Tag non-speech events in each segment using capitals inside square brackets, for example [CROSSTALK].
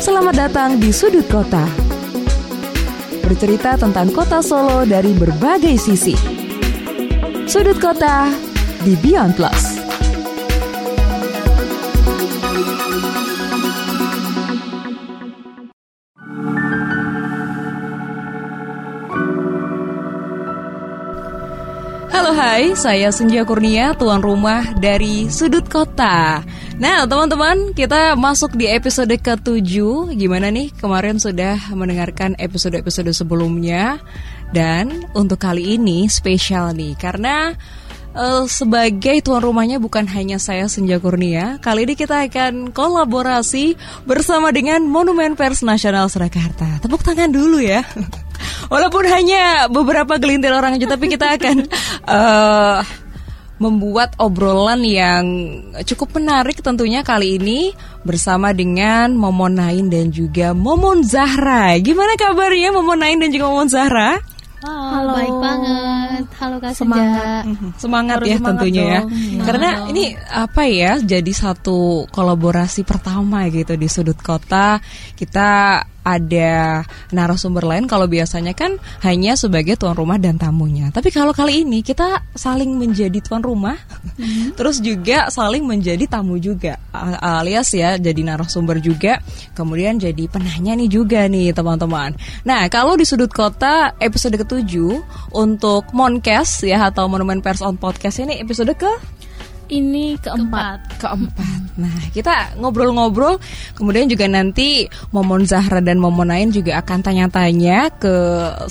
Selamat datang di Sudut Kota. Bercerita tentang kota Solo dari berbagai sisi. Sudut Kota di Beyond Plus. Hai, saya Senja Kurnia, tuan rumah dari Sudut Kota. Nah teman-teman, kita masuk di episode ke-7 Gimana nih, kemarin sudah mendengarkan episode-episode sebelumnya? Dan untuk kali ini spesial nih Karena uh, sebagai tuan rumahnya bukan hanya saya Senja Kurnia Kali ini kita akan kolaborasi bersama dengan Monumen Pers Nasional Surakarta. Tepuk tangan dulu ya [LAUGHS] Walaupun hanya beberapa gelintir orang aja, tapi kita akan uh, [LAUGHS] membuat obrolan yang cukup menarik tentunya kali ini bersama dengan Momon Nain dan juga Momon Zahra. Gimana kabarnya Momon Nain dan juga Momon Zahra? Halo, baik banget. Halo Kak Semangat. Mhm. Semangat Harus ya semangat tentunya ya. dong. ya. Karena dong. ini apa ya jadi satu kolaborasi pertama gitu di sudut kota. Kita ada narasumber lain kalau biasanya kan hanya sebagai tuan rumah dan tamunya. Tapi kalau kali ini kita saling menjadi tuan rumah, mm-hmm. [LAUGHS] terus juga saling menjadi tamu juga, alias ya jadi narasumber juga, kemudian jadi penanya nih juga nih teman-teman. Nah kalau di sudut kota episode ketujuh untuk Moncast ya atau Monumen Pers on Podcast ini episode ke ini keempat. Keempat. Nah, kita ngobrol-ngobrol, kemudian juga nanti Momon Zahra dan Momon Nain juga akan tanya-tanya ke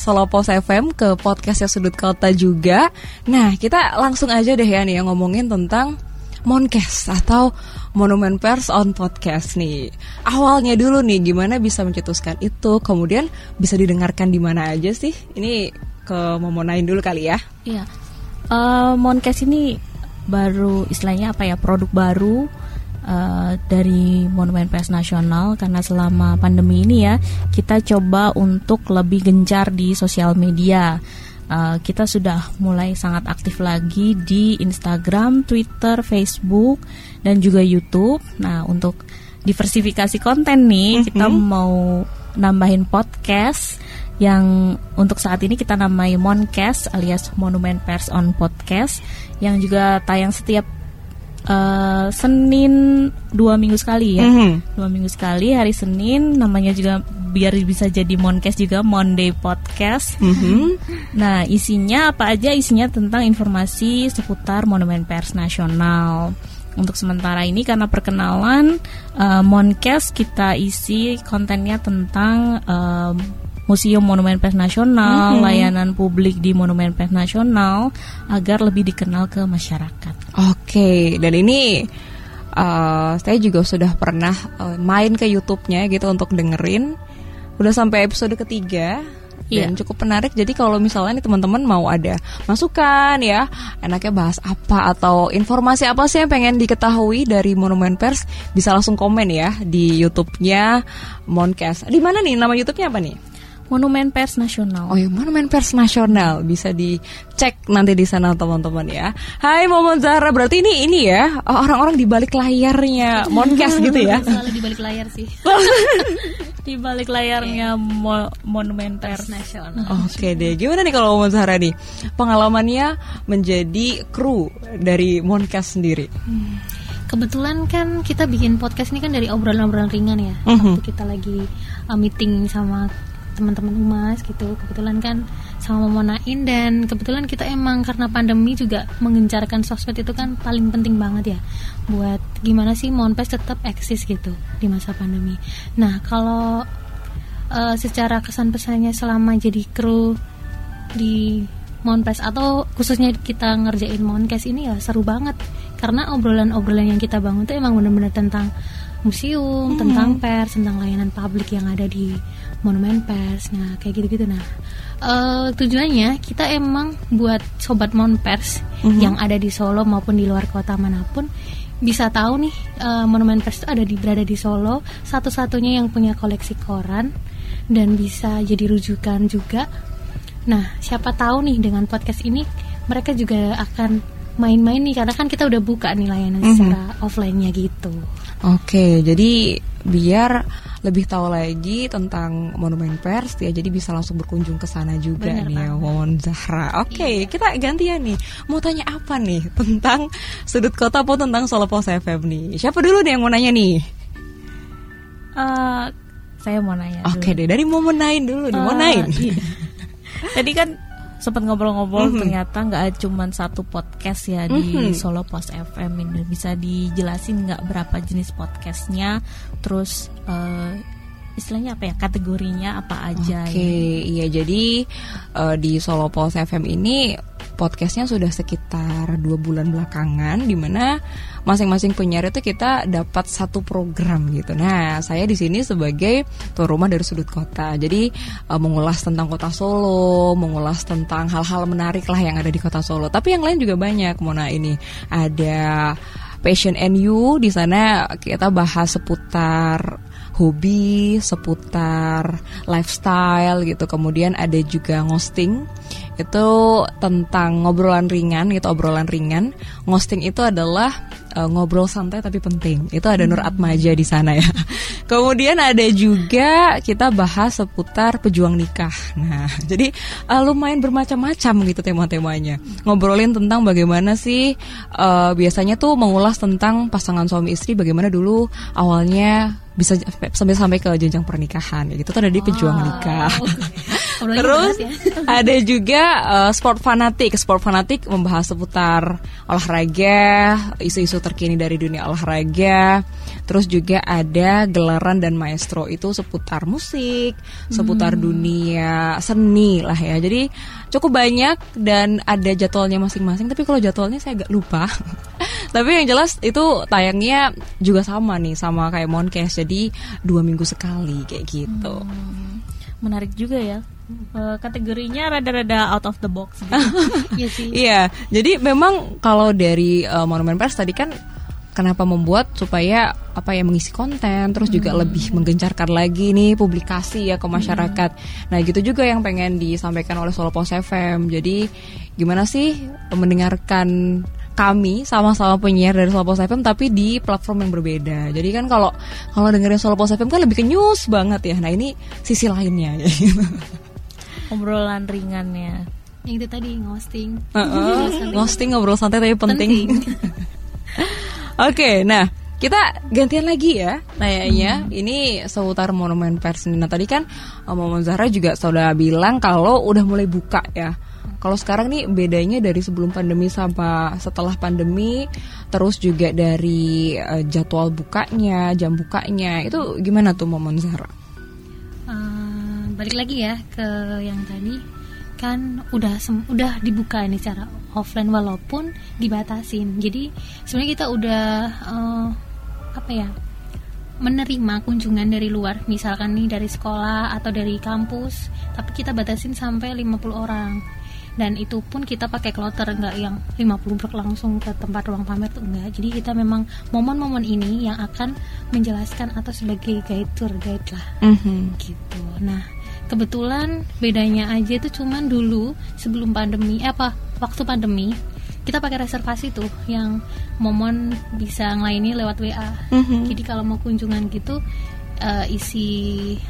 Solopos FM, ke podcastnya Sudut Kota juga. Nah, kita langsung aja deh ya nih yang ngomongin tentang Moncast atau Monumen Pers on Podcast nih. Awalnya dulu nih gimana bisa mencetuskan itu, kemudian bisa didengarkan di mana aja sih? Ini ke Momonain dulu kali ya. Iya. Uh, Moncast ini baru istilahnya apa ya produk baru uh, dari Monumen Pers Nasional karena selama pandemi ini ya kita coba untuk lebih gencar di sosial media. Uh, kita sudah mulai sangat aktif lagi di Instagram, Twitter, Facebook, dan juga YouTube. Nah, untuk diversifikasi konten nih, mm -hmm. kita mau nambahin podcast yang untuk saat ini kita namai Moncast alias Monumen Pers on Podcast yang juga tayang setiap uh, Senin dua minggu sekali ya mm -hmm. dua minggu sekali hari Senin namanya juga biar bisa jadi Moncast juga Monday Podcast mm -hmm. [LAUGHS] nah isinya apa aja isinya tentang informasi seputar Monumen Pers Nasional untuk sementara ini karena perkenalan uh, Moncast kita isi kontennya tentang uh, Museum Monumen Pers Nasional, mm -hmm. layanan publik di Monumen Pers Nasional agar lebih dikenal ke masyarakat. Oke, okay. dan ini uh, saya juga sudah pernah uh, main ke YouTube-nya gitu untuk dengerin. Udah sampai episode ketiga dan yeah. cukup menarik. Jadi kalau misalnya nih teman-teman mau ada masukan ya, enaknya bahas apa atau informasi apa sih yang pengen diketahui dari Monumen Pers, bisa langsung komen ya di YouTube-nya Moncast. Di mana nih nama YouTube-nya apa nih? Monumen Pers Nasional. Oh ya, Monumen Pers Nasional bisa dicek nanti di sana teman-teman ya. Hai Momon Zahra, berarti ini ini ya orang-orang di balik layarnya [LAUGHS] Moncast gitu ya? Selalu di balik layar sih. [LAUGHS] di balik layarnya Mo Monumen Pers Nasional. Oke okay deh, gimana nih kalau Momon Zahra nih pengalamannya menjadi kru dari Moncast sendiri? Hmm kebetulan kan kita bikin podcast ini kan dari obrolan-obrolan ringan ya. Mm -hmm. Waktu kita lagi uh, meeting sama teman-teman umas gitu kebetulan kan sama Monain dan kebetulan kita emang karena pandemi juga mengencarkan sosmed itu kan paling penting banget ya buat gimana sih Monpes tetap eksis gitu di masa pandemi. Nah kalau uh, secara kesan pesannya selama jadi kru di Monpes atau khususnya kita ngerjain Moncast ini ya seru banget karena obrolan-obrolan yang kita bangun tuh emang benar-benar tentang museum, hmm. tentang pers, tentang layanan publik yang ada di monumen pers nah kayak gitu-gitu nah uh, tujuannya kita emang buat sobat mon pers mm-hmm. yang ada di Solo maupun di luar kota mana pun bisa tahu nih uh, monumen pers itu ada di berada di Solo satu-satunya yang punya koleksi koran dan bisa jadi rujukan juga nah siapa tahu nih dengan podcast ini mereka juga akan main-main nih karena kan kita udah buka nih layanan Mhm. secara offline-nya gitu. Oke, jadi biar lebih tahu lagi tentang Monumen Pers ya, jadi bisa langsung berkunjung ke sana juga Bener nih ya. Momon Zahra. Oke, kita gantian nih. Mau tanya apa nih tentang sudut kota atau tentang Solo Pos FM nih? Siapa dulu nih yang mau nanya nih? Eh, saya mau nanya. Oke dulu. deh, dari Momon Nain dulu nih, Eh, Monain. iya. [LAUGHS] Tadi kan sempat ngobrol-ngobrol Mhm. ternyata nggak cuma satu podcast ya di Mhm. Solo Post FM ini bisa dijelasin nggak berapa jenis podcastnya terus eh, istilahnya apa ya kategorinya apa aja Oke, ya. iya jadi eh, di Solo Pulse FM ini podcastnya sudah sekitar dua bulan belakangan, di mana masing-masing penyiar itu kita dapat satu program gitu. Nah, saya di sini sebagai tuan rumah dari sudut kota, jadi eh, mengulas tentang kota Solo, mengulas tentang hal-hal menarik lah yang ada di kota Solo. Tapi yang lain juga banyak. Mona ini ada Passion NU di sana kita bahas seputar hobi, seputar lifestyle gitu. Kemudian ada juga ngosting. Itu tentang ngobrolan ringan gitu, obrolan ringan. Ngosting itu adalah eh, ngobrol santai tapi penting. Itu ada Nur Atmaja di sana ya. [LAUGHS] Kemudian ada juga kita bahas seputar pejuang nikah. Nah, [LAUGHS] jadi eh, lumayan bermacam-macam gitu tema-temanya. Ngobrolin tentang bagaimana sih eh, biasanya tuh mengulas tentang pasangan suami istri bagaimana dulu awalnya bisa sampai sampai ke jenjang pernikahan ya gitu tuh ada di pejuang nikah. Obrolannya [LAUGHS] Terus ya. ada juga uh, sport fanatik. Sport fanatik membahas seputar olahraga, isu-isu terkini dari dunia olahraga. Terus juga ada gelaran dan maestro itu seputar musik, seputar dunia seni lah ya. Jadi cukup banyak dan ada jadwalnya masing-masing. Tapi kalau jadwalnya saya agak lupa. [LAUGHS] Tapi yang jelas itu tayangnya juga sama nih sama kayak Moncast. Jadi dua minggu sekali kayak gitu. menarik juga ya Eh, kategorinya rada-rada out of the box gitu. [LAUGHS] Iya sih. Iya, jadi memang kalau dari uh, Monumen Pers tadi kan kenapa membuat supaya apa ya mengisi konten terus juga lebih menggencarkan lagi nih publikasi ya ke masyarakat. Nah, gitu juga yang pengen disampaikan oleh Solo Pos FM. Jadi gimana sih mendengarkan kami sama-sama penyiar dari Solo Pos FM tapi di platform yang berbeda. Jadi kan kalau kalau dengerin Solo Pos FM kan lebih ke news banget ya. Nah, ini sisi lainnya gitu. [LAUGHS] obrolan ringannya Yang itu tadi ngosting. Heeh, Ngosting ngobrol santai tapi penting. [LAUGHS] Oke, nah kita gantian lagi ya nanyanya. Ini seputar monumen pers ini. Nah tadi kan Mama Zahra juga sudah bilang kalau udah mulai buka ya. Kalau sekarang nih bedanya dari sebelum pandemi sama setelah pandemi, terus juga dari eh, jadwal bukanya, jam bukanya, itu gimana tuh Mama Zahra? Eh, balik lagi ya ke yang tadi. Kan udah sem- udah dibuka ini secara offline walaupun dibatasin. Jadi sebenarnya kita udah eh, apa ya menerima kunjungan dari luar. Misalkan nih dari sekolah atau dari kampus tapi kita batasin sampai 50 orang dan itu pun kita pakai kloter nggak yang 50 blok langsung ke tempat ruang pamer tuh enggak jadi kita memang momen-momen ini yang akan menjelaskan atau sebagai guide tour guide lah Mhm. gitu. Nah, kebetulan bedanya aja itu cuman dulu sebelum pandemi, eh apa waktu pandemi kita pakai reservasi tuh yang momon bisa ngelayani lewat WA. Mhm. Jadi kalau mau kunjungan gitu eh, isi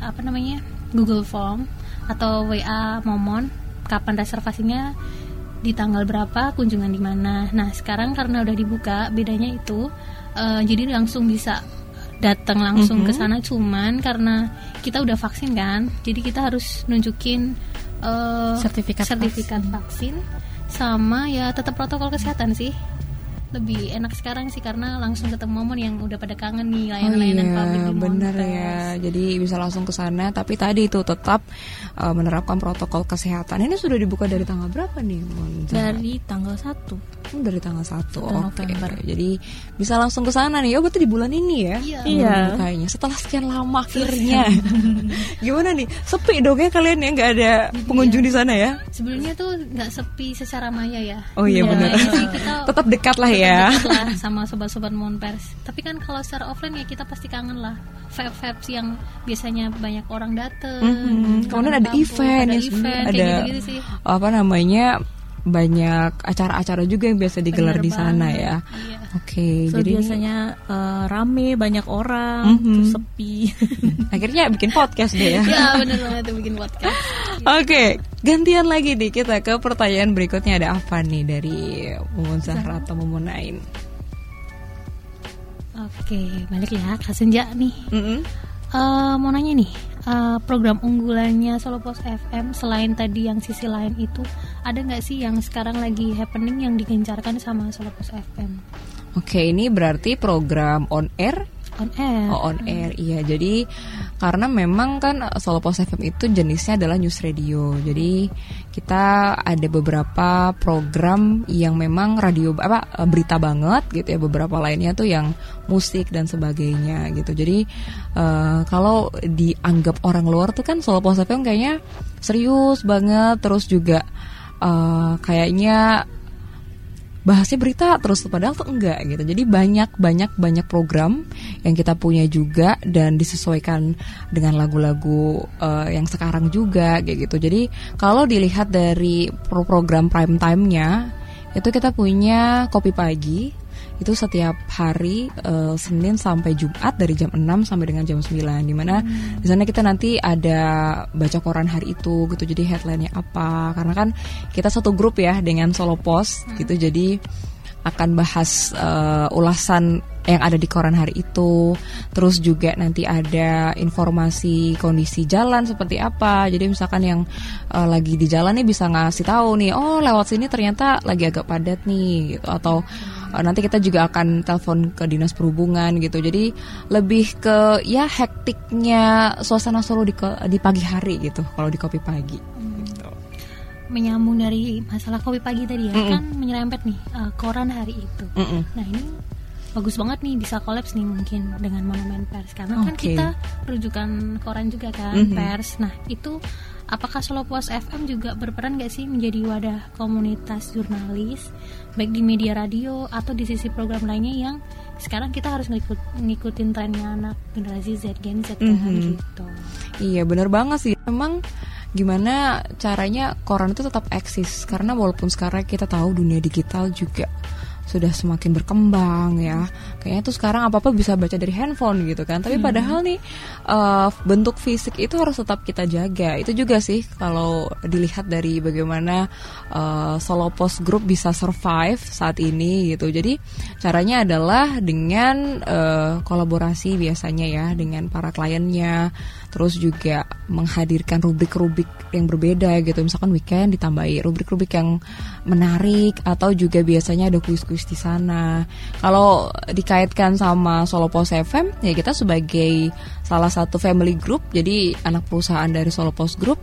apa namanya Google Form atau WA momon kapan reservasinya di tanggal berapa kunjungan di mana. Nah sekarang karena udah dibuka bedanya itu eh, jadi langsung bisa datang langsung ke sana cuman karena kita udah vaksin kan jadi kita harus nunjukin eh, Sertifikat sertifikat vaksin sama ya tetap protokol kesehatan sih lebih enak sekarang sih karena langsung ketemu momen yang udah pada kangen nih layanan-layanan oh, publik iya, di bener Montes. ya. Jadi bisa langsung ke sana. Tapi tadi itu tetap uh, menerapkan protokol kesehatan. Ini sudah dibuka dari tanggal berapa nih? Mon? dari tanggal 1 Hmm, dari tanggal 1 Satu Oke. November. Jadi bisa langsung ke sana nih. Oh, berarti di bulan ini ya? Iya. Iya. Kayaknya setelah sekian lama akhirnya. [LAUGHS] Gimana nih? Sepi dong ya kalian ya nggak ada pengunjung di sana ya? sebelumnya tuh nggak sepi secara maya ya Oh iya Iya. benar. [LAUGHS] Tetap dekat lah ya. dekat lah [LAUGHS] sama sobat-sobat Monpers. Tapi kan kalau secara offline ya kita pasti kangen lah vibes yang biasanya banyak orang dateng. Mhm. Kemudian ada kampung, event ada ya, event ada kayak gitu-gitu sih. apa namanya banyak acara-acara juga yang biasa digelar di sana ya. Iya. Oke, So, jadi biasanya eh, rame banyak orang, Mhm. terus sepi. [LAUGHS] akhirnya bikin podcast deh ya. Ya bener banget bikin podcast. [LAUGHS] Oke, gantian lagi nih kita ke pertanyaan berikutnya ada apa nih dari Mumun Zahra atau Mumun Nain? Oke, balik ya Kak Senja nih. Mm-mm. Eh, mau nanya nih, eh, program unggulannya Solo Pos FM selain tadi yang sisi lain itu, ada nggak sih yang sekarang lagi happening yang digencarkan sama Solo Pos FM Oke, ini berarti program on air on air? Oh, on air, iya. Jadi karena memang kan Solo Pos FM itu jenisnya adalah news radio. Jadi kita ada beberapa program yang memang radio apa berita banget gitu ya. Beberapa lainnya tuh yang musik dan sebagainya gitu. Jadi eh, kalau dianggap orang luar tuh kan Solo Pos FM kayaknya serius banget. Terus juga eh, kayaknya bahasnya berita terus padahal tuh enggak gitu. Jadi banyak banyak banyak program yang kita punya juga dan disesuaikan dengan lagu-lagu eh, yang sekarang juga kayak gitu. Jadi kalau dilihat dari pro- program prime time-nya itu kita punya kopi pagi itu setiap hari eh, Senin sampai Jumat dari jam 6 sampai dengan jam 9 di mana di sana kita nanti ada baca koran hari itu gitu. Jadi headline-nya apa? Karena kan kita satu grup ya dengan Solo Pos gitu. Jadi akan bahas eh, ulasan yang ada di koran hari itu. Terus juga nanti ada informasi kondisi jalan seperti apa. Jadi misalkan yang eh, lagi di jalan nih bisa ngasih tahu nih oh lewat sini ternyata lagi agak padat nih gitu. Atau eh, nanti kita juga akan telepon ke dinas perhubungan gitu jadi lebih ke ya hektiknya suasana Solo di, di pagi hari gitu kalau di kopi pagi gitu. Menyambung dari masalah kopi pagi tadi ya, Mm-mm. kan menyerempet nih eh, koran hari itu. Mm-mm. Nah ini bagus banget nih bisa kolaps nih mungkin dengan monumen pers karena kan Oke. kita rujukan koran juga kan Mhm. pers. Nah itu apakah Solo Pos FM juga berperan gak sih menjadi wadah komunitas jurnalis baik di media radio atau di sisi program lainnya yang sekarang kita harus ngikut, ngikutin trennya anak generasi Z Gen Z kan Mhm. gitu. Iya bener banget sih Memang gimana caranya koran itu tetap eksis Karena walaupun sekarang kita tahu dunia digital juga sudah semakin berkembang ya. Kayaknya tuh sekarang apa apa bisa baca dari handphone gitu kan. Tapi padahal nih eh, bentuk fisik itu harus tetap kita jaga. Itu juga sih kalau dilihat dari bagaimana eh, Solo Post Group bisa survive saat ini gitu. Jadi caranya adalah dengan eh, kolaborasi biasanya ya dengan para kliennya terus juga menghadirkan rubrik-rubrik yang berbeda gitu. Misalkan weekend ditambahi rubrik-rubrik yang menarik atau juga biasanya ada kuis-kuis di sana. Kalau dikaitkan sama Solo Pos FM ya kita sebagai salah satu family group jadi anak perusahaan dari Solo Pos Group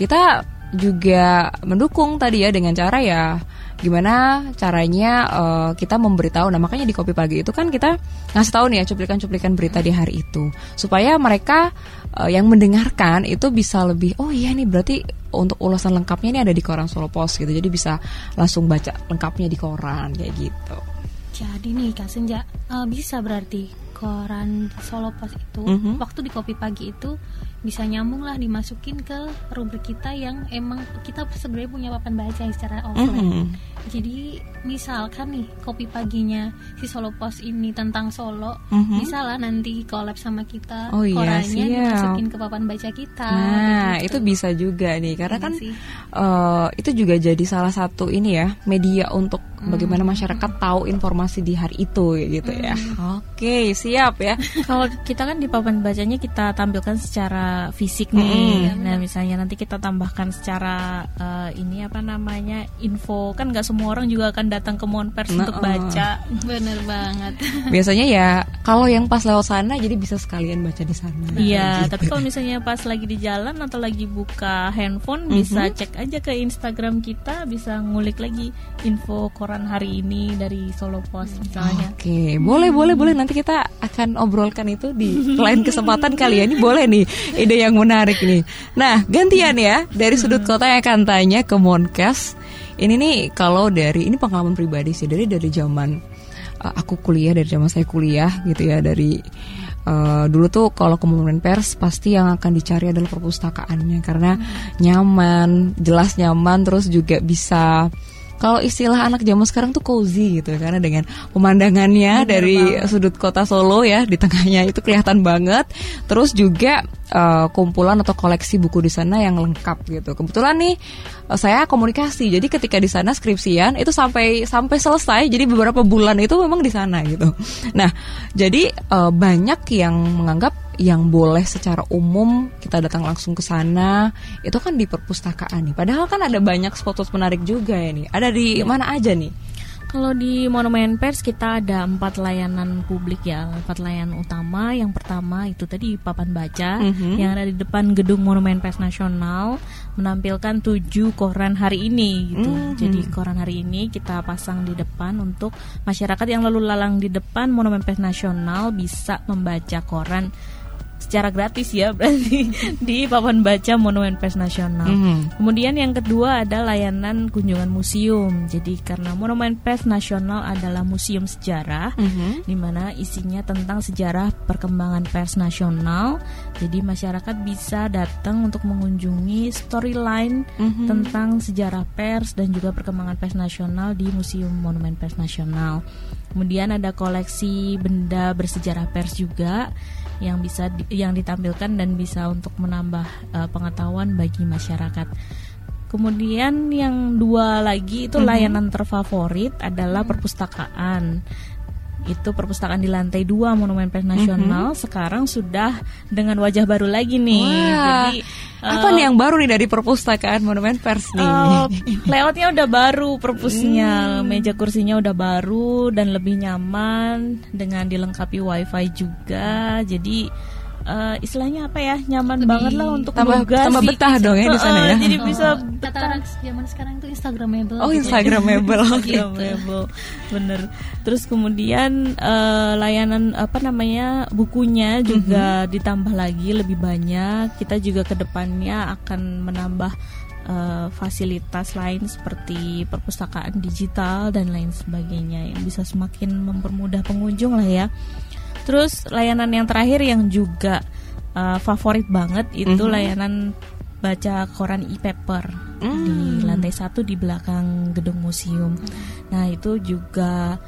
kita juga mendukung tadi ya dengan cara ya gimana caranya eh, kita memberitahu. Nah makanya di kopi pagi itu kan kita ngasih tahu nih ya cuplikan-cuplikan berita di hari itu supaya mereka eh, yang mendengarkan itu bisa lebih oh iya nih berarti untuk ulasan lengkapnya ini ada di koran Solo Pos gitu jadi bisa langsung baca lengkapnya di koran kayak gitu Jadi nih Kak Senja eh, bisa berarti koran Solo Pos itu Mhm. waktu di kopi pagi itu bisa nyambung lah dimasukin ke rubrik kita yang emang kita sebenarnya punya papan baca yang secara offline. Mhm. Jadi misalkan nih kopi paginya si Solo Pos ini tentang Solo, Mhm. bisa lah nanti collab sama kita Oh iya, korannya siap. dimasukin ke papan baca kita. Nah, kayak itu gitu. bisa juga nih karena Iya kan sih. eh, itu juga jadi salah satu ini ya media untuk bagaimana masyarakat tahu informasi di hari itu gitu ya. Oke, siap ya. [LAUGHS] Kalau kita kan di papan bacanya kita tampilkan secara fisik nih. Nah, misalnya nanti kita tambahkan secara eh, ini apa namanya info kan nggak semua orang juga akan datang ke Monpers Nah, untuk eh. baca. Bener banget. [LAUGHS] Biasanya ya kalau yang pas lewat sana jadi bisa sekalian baca di sana. Iya, Gitu. tapi kalau misalnya pas lagi di jalan atau lagi buka handphone bisa cek aja ke Instagram kita, bisa ngulik lagi info koran hari ini dari Solo Post misalnya. Oke, boleh boleh boleh nanti kita akan obrolkan itu di [LAUGHS] lain kesempatan kali ya. Ini boleh nih ide yang menarik nih. Nah, gantian ya dari sudut kota yang akan tanya ke Moncast. Ini nih kalau dari ini pengalaman pribadi sih. Dari dari zaman uh, aku kuliah dari zaman saya kuliah gitu ya dari uh, dulu tuh kalau ke momen pers pasti yang akan dicari adalah perpustakaannya. Karena nyaman, jelas nyaman terus juga bisa kalau istilah anak zaman sekarang tuh cozy gitu karena dengan pemandangannya Bener dari banget. sudut kota Solo ya di tengahnya itu kelihatan banget. Terus juga eh, kumpulan atau koleksi buku di sana yang lengkap gitu. Kebetulan nih eh, saya komunikasi. Jadi ketika di sana skripsian itu sampai sampai selesai. Jadi beberapa bulan itu memang di sana gitu. Nah, jadi eh, banyak yang menganggap yang boleh secara umum kita datang langsung ke sana itu kan di perpustakaan nih. Padahal kan ada banyak spot-spot menarik juga ya nih. Ada di mana aja nih? Kalau di Monumen Pers kita ada empat layanan publik ya, empat layanan utama. Yang pertama itu tadi papan baca Mhm. yang ada di depan gedung Monumen Pers Nasional menampilkan tujuh koran hari ini gitu. Mhm. Jadi koran hari ini kita pasang di depan untuk masyarakat yang lalu lalang di depan Monumen Pers Nasional bisa membaca koran secara gratis ya berarti [LAUGHS] di papan baca Monumen Pers Nasional. Mhm. Kemudian yang kedua ada layanan kunjungan museum. Jadi karena Monumen Pers Nasional adalah museum sejarah Mhm. di mana isinya tentang sejarah perkembangan pers nasional. Jadi masyarakat bisa datang untuk mengunjungi storyline Mhm. tentang sejarah pers dan juga perkembangan pers nasional di Museum Monumen Pers Nasional. Kemudian ada koleksi benda bersejarah pers juga yang bisa di- yang ditampilkan dan bisa untuk menambah eh, pengetahuan bagi masyarakat. Kemudian yang dua lagi itu layanan terfavorit adalah perpustakaan. Itu perpustakaan di lantai dua Monumen Pers Nasional sekarang sudah dengan wajah baru lagi nih. Wah, Jadi apa eh, nih yang baru nih dari perpustakaan Monumen Pers nih? Eh, [LAUGHS] layoutnya udah baru, perpusnya, meja kursinya udah baru dan lebih nyaman dengan dilengkapi wifi juga. Jadi eh, istilahnya apa ya, nyaman Lebih banget lah untuk tambah- nugas. tambah betah dong ya di sana ya. Jadi bisa Oh, kata betah. anak zaman sekarang itu instagramable oh, gitu ya. Instagramable. [LAUGHS] Oke. Instagramable. bener. Terus kemudian eh, layanan apa namanya bukunya juga ditambah lagi lebih banyak. Kita juga ke depannya akan menambah eh, fasilitas lain seperti perpustakaan digital dan lain sebagainya yang bisa semakin mempermudah pengunjung lah ya. Terus layanan yang terakhir yang juga eh, favorit banget itu Mhm. layanan baca koran e-paper di lantai satu di belakang gedung museum. Nah itu juga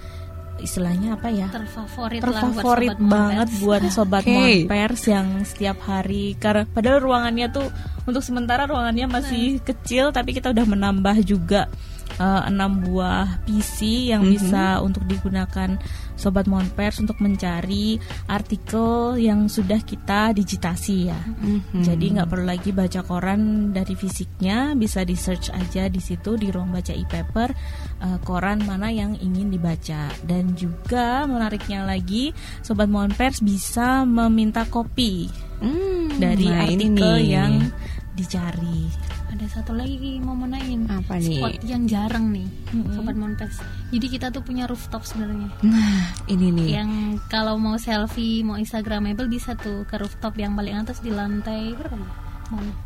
istilahnya apa ya? terfavorit, lah buat terfavorit sobat banget Monpers. buat sobat Oke. Monpers yang setiap hari karena padahal ruangannya tuh untuk sementara ruangannya masih kecil tapi kita udah menambah juga eh, enam buah PC yang Mhm. bisa untuk digunakan sobat Monpers untuk mencari artikel yang sudah kita digitasi ya. Mhm. Jadi nggak perlu lagi baca koran dari fisiknya, bisa di search aja di situ di ruang baca e-paper eh, koran mana yang ingin dibaca. Dan juga menariknya lagi, sobat Monpers bisa meminta kopi Hmm, dari nah artikel yang dicari. Ada satu lagi mau menain Apa nih? spot yang jarang nih Mm-mm. sobat Monpers jadi kita tuh punya rooftop sebenarnya Nah, ini nih. yang kalau mau selfie mau instagramable bisa tuh ke rooftop yang paling atas di lantai berapa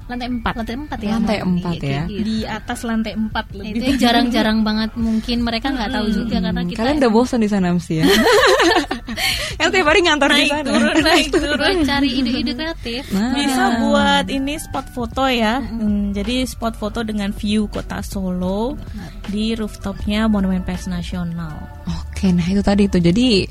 lantai empat lantai empat ya Lantai empat ya. gitu. Di atas lantai 4 Nah, lebih. itu yang jarang-jarang banget mungkin mereka nggak tahu juga karena kita Kalian udah bosan di sana mesti ya? [LAUGHS] kan tiap hari ngantor di naik sana. turun naik [LAUGHS] turun. Cari ide-ide kreatif Nah. Bisa buat ini spot foto ya. Hmm, jadi spot foto dengan view kota Solo di rooftopnya Monumen Pers Nasional. Oke, nah itu tadi itu. Jadi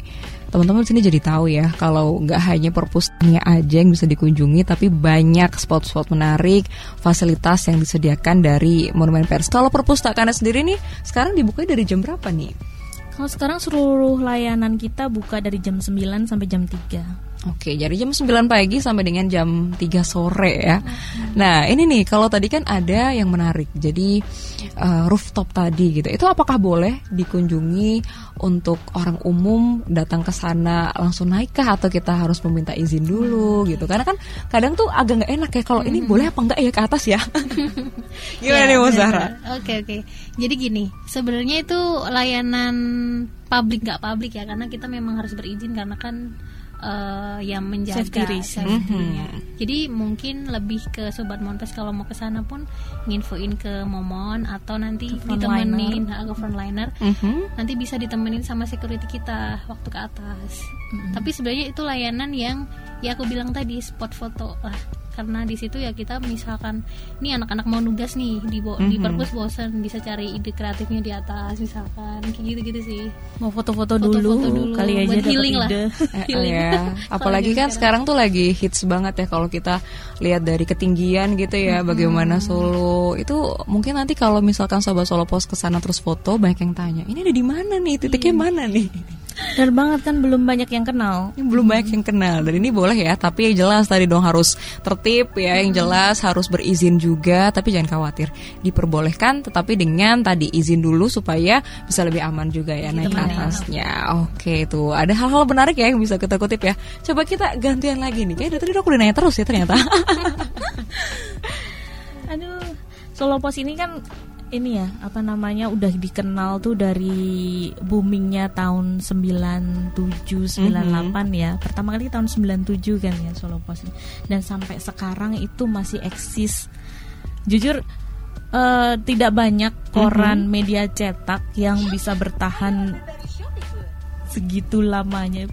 teman-teman di sini jadi tahu ya kalau nggak hanya perpustakaannya aja yang bisa dikunjungi, tapi banyak spot-spot menarik, fasilitas yang disediakan dari Monumen Pers. Kalau perpustakaannya sendiri nih, sekarang dibuka dari jam berapa nih? Kalau sekarang seluruh layanan kita buka dari jam 9 sampai jam 3. Oke, jadi jam 9 pagi sampai dengan jam 3 sore ya. Nah, ini nih kalau tadi kan ada yang menarik. Jadi uh, rooftop tadi gitu. Itu apakah boleh dikunjungi untuk orang umum datang ke sana langsung naik kah atau kita harus meminta izin dulu gitu. Karena kan kadang tuh agak nggak enak ya kalau ini boleh apa enggak ya ke atas ya. [LAUGHS] Gimana Ya, nih Mas benar. Zahra? Oke oke. Jadi gini, sebenarnya itu layanan publik nggak publik ya, karena kita memang harus berizin karena kan eh, yang menjaga Safety risk. safety-nya. Jadi mungkin lebih ke sobat Montes kalau mau ke sana pun nginfoin ke Momon atau nanti Ke ditemenin nah, ke frontliner. Mhm. Nanti bisa ditemenin sama security kita waktu ke atas. Tapi sebenarnya itu layanan yang ya aku bilang tadi spot foto lah. Karena di situ ya kita misalkan nih anak-anak mau nugas nih di bo- di Mhm. perpus bosen bisa cari ide kreatifnya di atas misalkan kayak gitu-gitu sih Mau foto-foto Foto-foto dulu, dulu, kali aja buat healing lah. ide. [LAUGHS] Eh, Healing. ya. Apalagi Kalau kan sekarang tuh lagi hits banget ya kalau kita lihat dari ketinggian gitu ya bagaimana Solo. Itu mungkin nanti kalau misalkan sobat Solo Pos ke sana terus foto banyak yang tanya, "Ini ada di mana nih? Titiknya mana nih?" Benar banget kan belum banyak yang kenal. Ini belum banyak yang kenal dan ini boleh ya, tapi yang jelas tadi dong harus tertib ya, yang jelas harus berizin juga, tapi jangan khawatir, diperbolehkan tetapi dengan tadi izin dulu supaya bisa lebih aman juga ya naik ke atasnya. Oke itu ada hal-hal menarik ya yang bisa kita kutip ya. Coba kita gantian lagi nih, kayak dari tadi aku udah nanya terus ya ternyata. [LAUGHS] Aduh, Solo Pos ini kan ini ya, apa namanya udah dikenal tuh dari boomingnya tahun 97 98 ya. Pertama kali tahun 97 kan ya Solo Pos ini. Dan sampai sekarang itu masih eksis. Jujur eh, tidak banyak koran media cetak yang bisa bertahan segitu lamanya.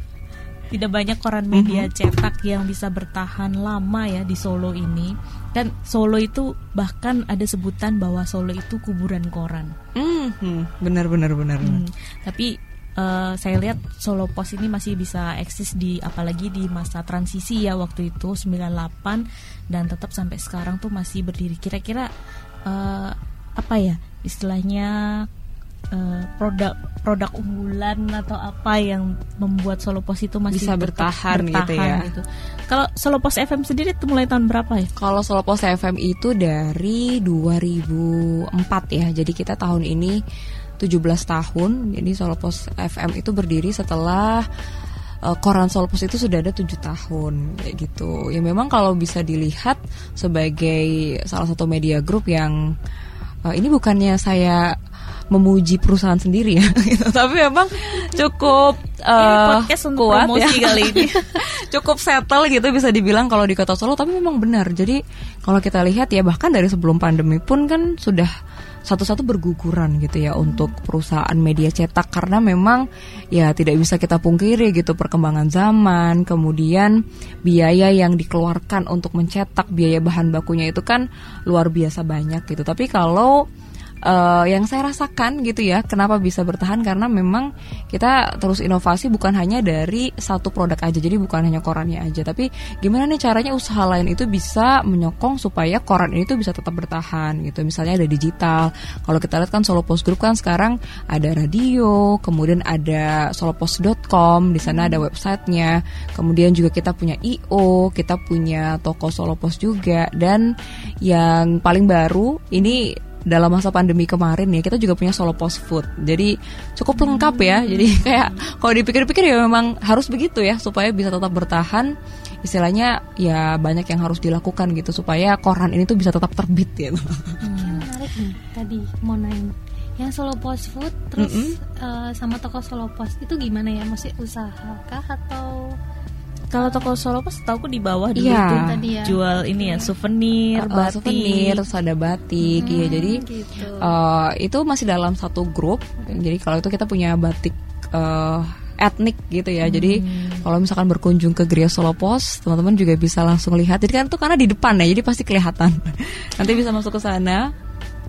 Tidak banyak koran media cetak yang bisa bertahan lama ya di Solo ini. Dan Solo itu bahkan ada sebutan bahwa Solo itu kuburan koran. Hmm, benar benar benar. Hmm, Tapi eh, saya lihat Solo Pos ini masih bisa eksis di apalagi di masa transisi ya waktu itu 98 dan tetap sampai sekarang tuh masih berdiri. Kira-kira eh, apa ya istilahnya eh, produk produk unggulan atau apa yang membuat Solo Pos itu masih Bisa tetap bertahan gitu ya. gitu. Kalau Solo Pos FM sendiri itu mulai tahun berapa ya? Kalau Solo Pos FM itu dari 2004 ya. Jadi kita tahun ini 17 tahun. Jadi Solo Pos FM itu berdiri setelah eh, koran Solo Pos itu sudah ada tujuh tahun kayak gitu. Ya memang kalau bisa dilihat sebagai salah satu media group yang eh, ini bukannya saya memuji perusahaan sendiri ya, [LAUGHS] gitu. tapi memang cukup Ini eh, kuat ya. kali ini. [LAUGHS] cukup settle gitu bisa dibilang kalau di kota Solo tapi memang benar jadi kalau kita lihat ya bahkan dari sebelum pandemi pun kan sudah satu-satu berguguran gitu ya untuk perusahaan media cetak karena memang ya tidak bisa kita pungkiri gitu perkembangan zaman kemudian biaya yang dikeluarkan untuk mencetak biaya bahan bakunya itu kan luar biasa banyak gitu tapi kalau eh, yang saya rasakan gitu ya kenapa bisa bertahan? Karena memang kita terus inovasi bukan hanya dari satu produk aja jadi bukan hanya korannya aja tapi gimana nih caranya usaha lain itu bisa menyokong supaya koran ini tuh bisa tetap bertahan gitu. Misalnya ada digital kalau kita lihat kan Solo Post Group kan sekarang ada radio kemudian ada solopost.com di sana ada websitenya kemudian juga kita punya IO kita punya toko Solo Post juga dan yang paling baru ini dalam masa pandemi kemarin ya kita juga punya solo post food. Jadi cukup lengkap ya. Jadi [LAUGHS] kayak kalau dipikir-pikir ya memang harus begitu ya supaya bisa tetap bertahan. Istilahnya ya banyak yang harus dilakukan gitu supaya koran ini tuh bisa tetap terbit gitu. Ini menarik nih tadi mau nanya. Yang Solo Post Food terus eh, sama toko Solo Post itu gimana ya? Masih usaha kah atau Kalau toko Solo Pos tahu di bawah dulu Iya. tuh Tadi ya. jual ini ya souvenir, Uh, batik. souvenir terus ada batik iya jadi gitu. eh, itu masih dalam satu grup jadi kalau itu kita punya batik eh, etnik gitu ya jadi kalau misalkan berkunjung ke Gria Solo Pos teman-teman juga bisa langsung lihat jadi kan itu karena di depan ya jadi pasti kelihatan [LAUGHS] nanti bisa masuk ke sana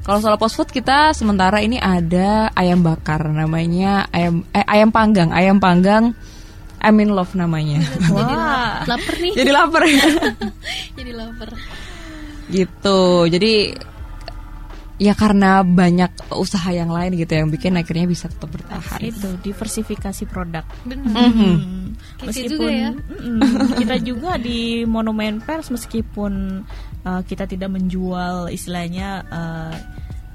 kalau Solo Pos Food kita sementara ini ada ayam bakar namanya ayam eh, ayam panggang ayam panggang I'm in love namanya. [LAUGHS] Jadi la- lapar. Nih. Jadi lapar ya? [LAUGHS] Jadi lapar. Gitu. Jadi ya karena banyak usaha yang lain gitu yang bikin akhirnya bisa tetap bertahan. Itu diversifikasi produk. benar Hmm. Kayak juga ya. mm, [LAUGHS] kita juga di Monumen Pers meskipun uh, kita tidak menjual istilahnya uh,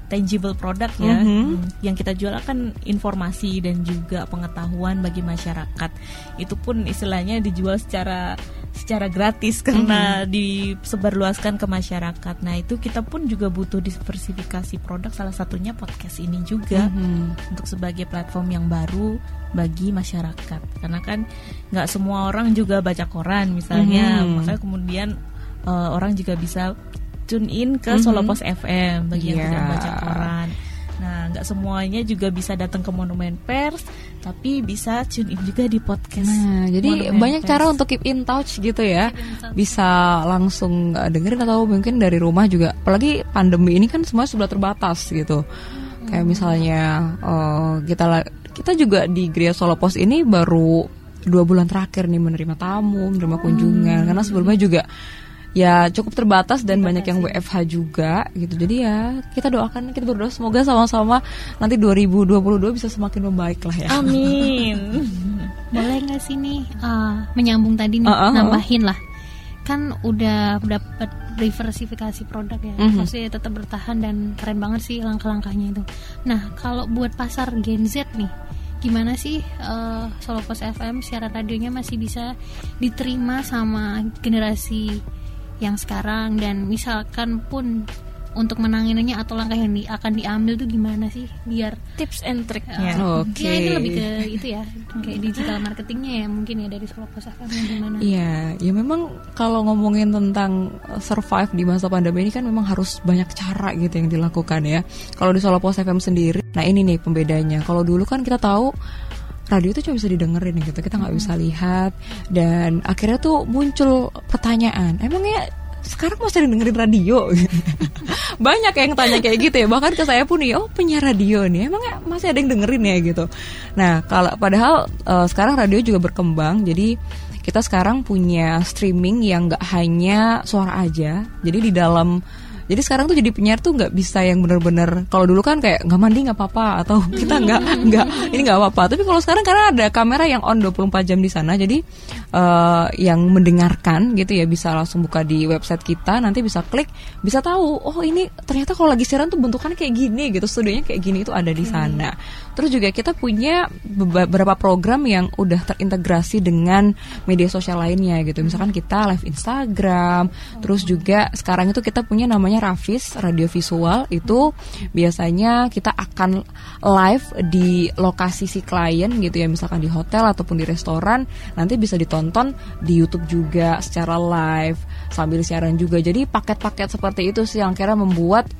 tangible product ya, mm, yang kita jual kan informasi dan juga pengetahuan bagi masyarakat. Itu pun istilahnya dijual secara secara gratis [LAUGHS] karena disebarluaskan ke masyarakat. Nah itu kita pun juga butuh diversifikasi produk. Salah satunya podcast ini juga Mhm. untuk sebagai platform yang baru bagi masyarakat karena kan nggak semua orang juga baca koran misalnya Mhm. makanya kemudian eh, orang juga bisa tune in ke Mhm. Solo Pos FM bagi yang Iya. tidak baca koran Nah, nggak semuanya juga bisa datang ke Monumen Pers, tapi bisa tune in juga di podcast. Nah, jadi Monumen banyak Pers. cara untuk keep in touch gitu ya. Bisa langsung uh, dengerin atau mungkin dari rumah juga. Apalagi pandemi ini kan semua sudah terbatas gitu. Kayak misalnya uh, kita kita juga di Gria Solo Pos ini baru dua bulan terakhir nih menerima tamu, menerima kunjungan. Karena sebelumnya juga ya cukup terbatas dan banyak yang WFH juga gitu. Jadi ya kita doakan kita berdoa semoga sama-sama nanti 2022 bisa semakin membaik lah ya. Amin. [LAUGHS] Boleh nggak sih nih uh, menyambung tadi nih Uh, uh, nambahin lah kan udah dapat diversifikasi produk ya Mhm. maksudnya tetap bertahan dan keren banget sih langkah-langkahnya itu nah kalau buat pasar Gen Z nih gimana sih uh, Solo Pos FM siaran radionya masih bisa diterima sama generasi yang sekarang dan misalkan pun untuk menanganinya atau langkah yang di- akan diambil tuh gimana sih biar Tips and Uh, triknya. Oke. Ya ini lebih ke itu ya kayak digital marketingnya ya mungkin ya dari Solo Pos FM yang gimana? Iya, ya memang kalau ngomongin tentang uh, survive di masa pandemi ini kan memang harus banyak cara gitu yang dilakukan ya. Kalau di Solo Pos FM sendiri, nah ini nih pembedanya. Kalau dulu kan kita tahu radio itu cuma bisa didengerin gitu, kita nggak bisa lihat. Dan akhirnya tuh muncul pertanyaan, emangnya sekarang masih dengerin radio? [LAUGHS] Banyak yang tanya kayak gitu ya bahkan ke saya pun nih oh punya radio nih emangnya masih ada yang dengerin ya? Gitu. Nah kalau padahal eh, sekarang radio juga berkembang jadi kita sekarang punya streaming yang nggak hanya suara aja jadi di dalam jadi sekarang tuh jadi penyiar tuh nggak bisa yang bener-bener kalau dulu kan kayak nggak mandi nggak apa-apa atau [LAUGHS] kita nggak nggak ini nggak apa-apa. Tapi kalau sekarang karena ada kamera yang on 24 jam di sana jadi eh, yang mendengarkan gitu ya bisa langsung buka di website kita nanti bisa klik bisa tahu oh ini ternyata kalau lagi siaran tuh bentukannya kayak gini gitu studionya kayak gini itu ada di sana. Terus juga kita punya beberapa program yang udah terintegrasi dengan media sosial lainnya gitu. Misalkan kita live Instagram terus juga sekarang itu kita punya namanya Rafis radio visual itu biasanya kita akan live di lokasi si klien gitu ya misalkan di hotel ataupun di restoran nanti bisa ditonton di YouTube juga secara live sambil siaran juga jadi paket-paket seperti itu sih yang kira membuat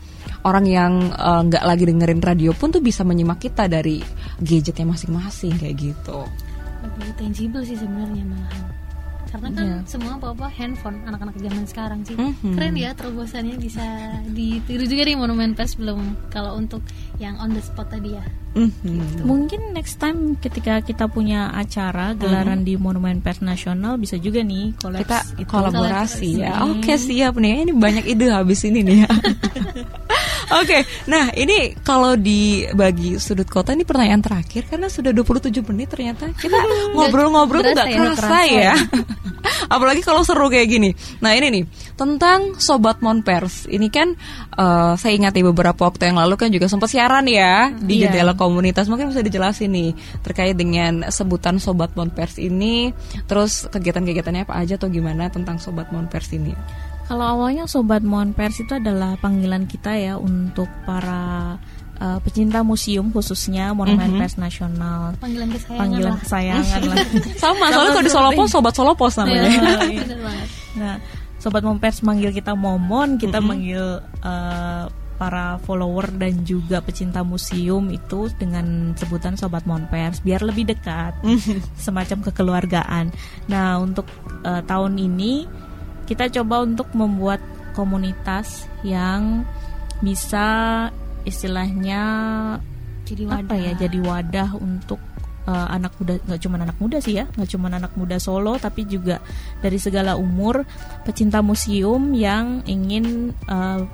orang yang eh, nggak lagi dengerin radio pun tuh bisa menyimak kita dari gadgetnya masing-masing kayak gitu Lebih tangible sih sebenarnya malahan. Karena kan Iya. semua apa-apa handphone anak-anak zaman sekarang sih. Mhm. Keren ya terobosannya bisa ditiru juga di Monumen Pers belum kalau untuk yang on the spot tadi ya. Mhm. Mungkin next time ketika kita punya acara gelaran di Monumen Pers Nasional bisa juga nih kolaps kita itu. kolaborasi ya. Kolaborasi. Oke siap nih. Ini banyak ide habis ini nih ya. [LAUGHS] Oke, nah ini kalau dibagi sudut kota ini pertanyaan terakhir karena sudah 27 menit ternyata kita [LAUGHS] ngobrol-ngobrol nggak ya, nggak kerasa kerasa ya. [LAUGHS] Apalagi kalau seru kayak gini. Nah ini nih tentang sobat Monpers. Ini kan eh, saya ingat ya beberapa waktu yang lalu kan juga sempat siaran ya di Iya. jendela komunitas. Mungkin bisa dijelasin nih terkait dengan sebutan sobat Monpers ini. Terus kegiatan-kegiatannya apa aja atau gimana tentang sobat Monpers ini? Kalau awalnya Sobat Mon Pers itu adalah panggilan kita ya untuk para uh, pecinta museum khususnya Monumen Pers Nasional. Panggilan kesayangan Panggilan lah. kesayangan lah. [LAUGHS] Sama, soalnya kalau di Solopos sobat Solopos namanya. Iya, [LAUGHS] bener banget. Nah, Sobat Mon Pers manggil kita Momon, kita manggil uh, para follower dan juga pecinta museum itu dengan sebutan Sobat Mon Pers biar lebih dekat, semacam kekeluargaan. Nah, untuk uh, tahun ini kita coba untuk membuat komunitas yang bisa istilahnya Jadi apa wadah. ya jadi wadah untuk uh, anak muda nggak cuma anak muda sih ya nggak cuma anak muda Solo tapi juga dari segala umur pecinta museum yang ingin uh,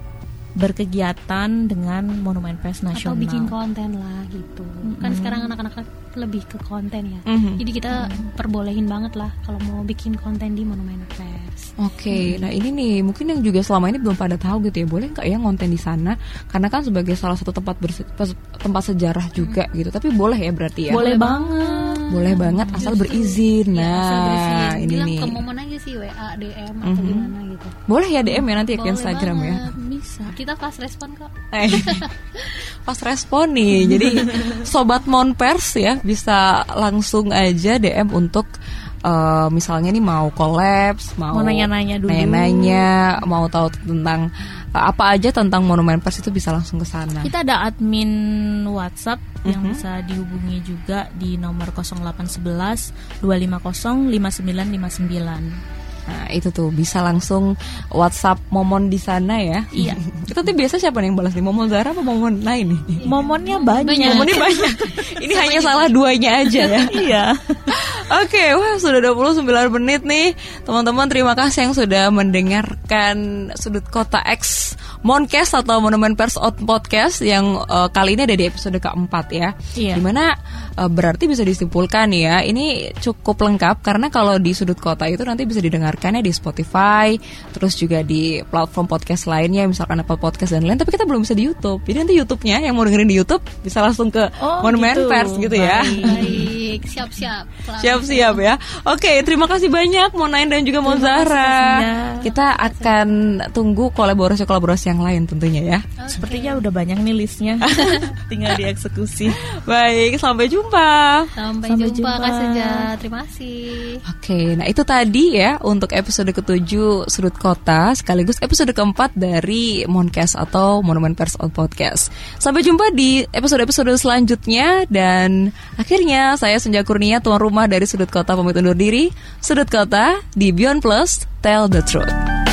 berkegiatan dengan Monumen Pers atau Nasional. bikin konten lah gitu kan sekarang anak-anak lebih ke konten ya Mhm. jadi kita perbolehin banget lah kalau mau bikin konten di monumen pers Oke, nah ini nih mungkin yang juga selama ini belum pada tahu gitu ya, boleh nggak ya ngonten di sana? Karena kan sebagai salah satu tempat berse- tempat sejarah juga gitu, tapi boleh ya berarti ya? Boleh banget. Boleh banget asal berizin. Ya, asal Nah, bersihin. ini bilang nih. ke momen aja sih WA DM atau Mhm. gimana gitu Boleh ya DM ya nanti ya ke Instagram ya. banget. Bisa. kita fast respon kok Eh, [LAUGHS] Pas respon nih, jadi [LAUGHS] sobat Monpers ya bisa langsung aja DM untuk uh, misalnya nih mau kolaps, mau Mau nanya-nanya dulu. nanya-nanya, mau tahu tentang uh, apa aja tentang Monumen Pers itu bisa langsung ke sana. Kita ada admin WhatsApp yang Mhm. bisa dihubungi juga di nomor 0811 250 5959. Nah, itu tuh bisa langsung WhatsApp Momon di sana ya. Iya. [LAUGHS] Kita tuh biasa siapa nih yang balas nih? Momon Zara apa Momon lain nih? Momennya banyak. Banyak. Momennya banyak. [LAUGHS] Ini hanya salah duanya aja ya. [LAUGHS] iya. Oke, wah sudah 29 menit nih Teman-teman terima kasih yang sudah mendengarkan Sudut Kota X Moncast atau Monumen Pers Out Podcast Yang eh, kali ini ada di episode keempat ya Iya. Di mana eh, berarti bisa disimpulkan ya Ini cukup lengkap karena kalau di Sudut Kota itu nanti bisa didengarkannya di Spotify Terus juga di platform podcast lainnya Misalkan Apple Podcast dan lain Tapi kita belum bisa di Youtube Jadi nanti Youtube-nya yang mau dengerin di Youtube Bisa langsung ke Oh, Monumen gitu. Pers gitu ya Baik. Baik, siap-siap. Siap-siap ya. Oke, terima kasih banyak Monain dan juga Monzara. Kita akan tunggu kolaborasi-kolaborasi yang lain tentunya ya. Sepertinya udah banyak nih listnya. [LAUGHS] Tinggal dieksekusi. Baik, sampai jumpa. Sampai, Sampai jumpa, jumpa. Kak Senja. Terima kasih. Oke, nah itu tadi ya untuk episode ketujuh Sudut Kota sekaligus episode keempat dari Moncast atau Monumen Pers on Podcast. Sampai jumpa di episode-episode selanjutnya dan akhirnya saya Senja Kurnia tuan rumah dari Sudut Kota pamit undur diri. Sudut Kota di Beyond Plus Tell the Truth.